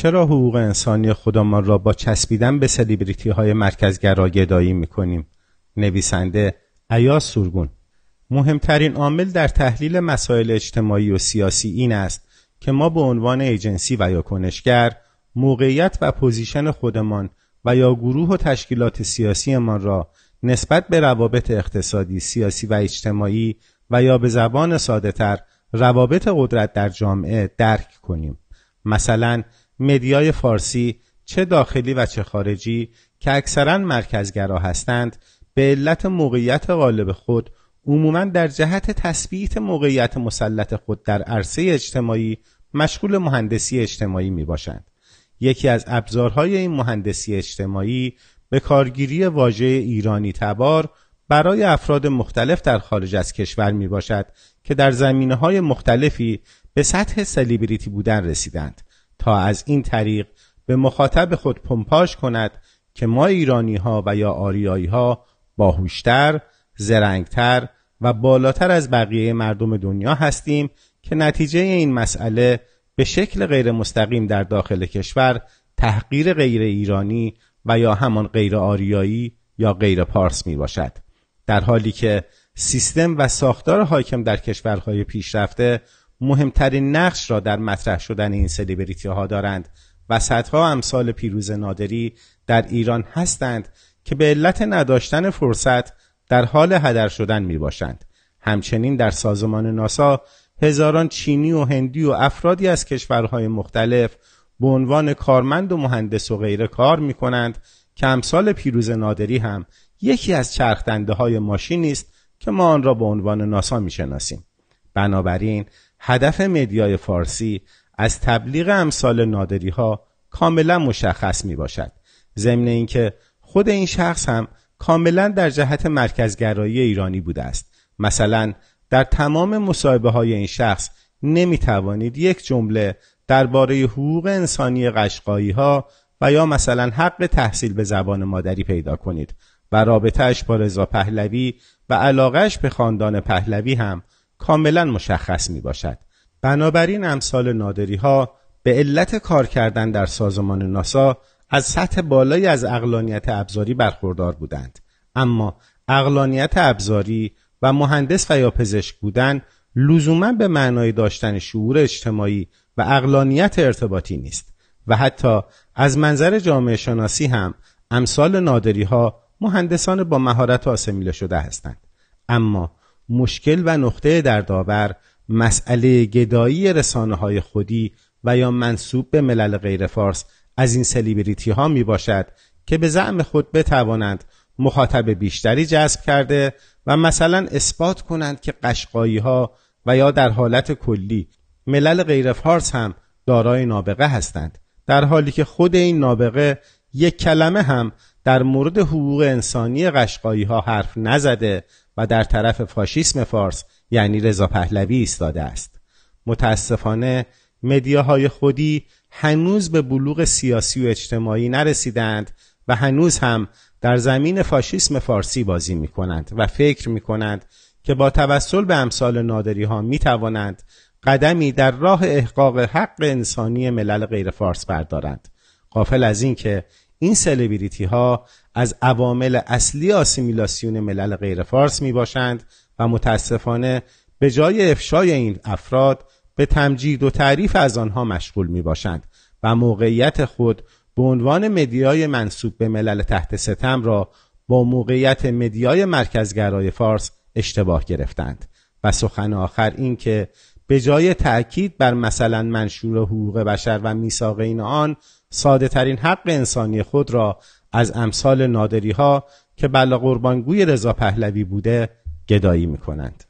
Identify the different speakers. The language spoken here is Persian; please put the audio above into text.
Speaker 1: چرا حقوق انسانی خودمان را با چسبیدن به سلیبریتی های مرکزگرا گدایی می‌کنیم نویسنده ایاز سورگون مهمترین عامل در تحلیل مسائل اجتماعی و سیاسی این است که ما به عنوان ایجنسی و یا کنشگر موقعیت و position خودمان و یا گروه و تشکیلات سیاسیمان را نسبت به روابط اقتصادی، سیاسی و اجتماعی و یا به زبان ساده تر روابط قدرت در جامعه درک کنیم. مثلا مدیای فارسی چه داخلی و چه خارجی که اکثرا مرکزگرا هستند به علت موقعیت غالب خود عموما در جهت تثبیت موقعیت مسلط خود در عرصه اجتماعی مشغول مهندسی اجتماعی می باشند. یکی از ابزارهای این مهندسی اجتماعی به کارگیری واژه ایرانی تبار برای افراد مختلف در خارج از کشور می باشد که در زمینه های مختلفی به سطح سلیبریتی بودن رسیدند تا از این طریق به مخاطب خود پمپاژ کند که ما ایرانی ها و یا آریایی ها باهوشتر، زرنگتر و بالاتر از بقیه مردم دنیا هستیم که نتیجه این مسئله به شکل غیر مستقیم در داخل کشور تحقیر غیر ایرانی و یا همان غیر آریایی یا غیر پارس می باشد در حالی که سیستم و ساختار حاکم در کشورهای پیشرفته مهمترین نقش را در مطرح شدن این سلیبریتی ها دارند و صدها امثال پیروز نادری در ایران هستند که به علت نداشتن فرصت در حال هدر شدن می باشند. همچنین در سازمان ناسا هزاران چینی و هندی و افرادی از کشورهای مختلف به عنوان کارمند و مهندس و غیره کار می کنند که امثال پیروز نادری هم یکی از چرخدنده های ماشینی است که ما آن را به عنوان ناسا می شناسیم. بنابراین هدف مدیای فارسی از تبلیغ امثال نادری ها کاملا مشخص می باشد. ضمن اینکه خود این شخص هم کاملا در جهت مرکزگرایی ایرانی بوده است. مثلا در تمام مصاحبه های این شخص نمی توانید یک جمله درباره حقوق انسانی قشقایی ها و یا مثلا حق تحصیل به زبان مادری پیدا کنید و رابطهش با رضا پهلوی و علاقش به خاندان پهلوی هم کاملا مشخص می باشد. بنابراین امثال نادری ها به علت کار کردن در سازمان ناسا از سطح بالایی از اقلانیت ابزاری برخوردار بودند اما اقلانیت ابزاری و مهندس و یا پزشک بودن لزوما به معنای داشتن شعور اجتماعی و اقلانیت ارتباطی نیست و حتی از منظر جامعه شناسی هم امثال نادری ها مهندسان با مهارت آسمیله شده هستند اما مشکل و نقطه در داور مسئله گدایی رسانه های خودی و یا منصوب به ملل غیر فارس از این سلیبریتی ها می باشد که به زعم خود بتوانند مخاطب بیشتری جذب کرده و مثلا اثبات کنند که قشقایی ها و یا در حالت کلی ملل غیر فارس هم دارای نابغه هستند در حالی که خود این نابغه یک کلمه هم در مورد حقوق انسانی قشقایی ها حرف نزده و در طرف فاشیسم فارس یعنی رضا پهلوی ایستاده است. متاسفانه مدیاهای خودی هنوز به بلوغ سیاسی و اجتماعی نرسیدند و هنوز هم در زمین فاشیسم فارسی بازی می کنند و فکر می کنند که با توسل به امثال نادری ها می توانند قدمی در راه احقاق حق انسانی ملل غیر فارس بردارند. قافل از اینکه این سلبریتی ها از عوامل اصلی آسیمیلاسیون ملل غیر فارس می باشند و متاسفانه به جای افشای این افراد به تمجید و تعریف از آنها مشغول می باشند و موقعیت خود به عنوان مدیای منصوب به ملل تحت ستم را با موقعیت مدیای مرکزگرای فارس اشتباه گرفتند. و سخن آخر این که به جای تأکید بر مثلا منشور حقوق بشر و میثاق این آن ساده ترین حق انسانی خود را از امثال نادری ها که بلا قربانگوی رضا پهلوی بوده گدایی می کنند.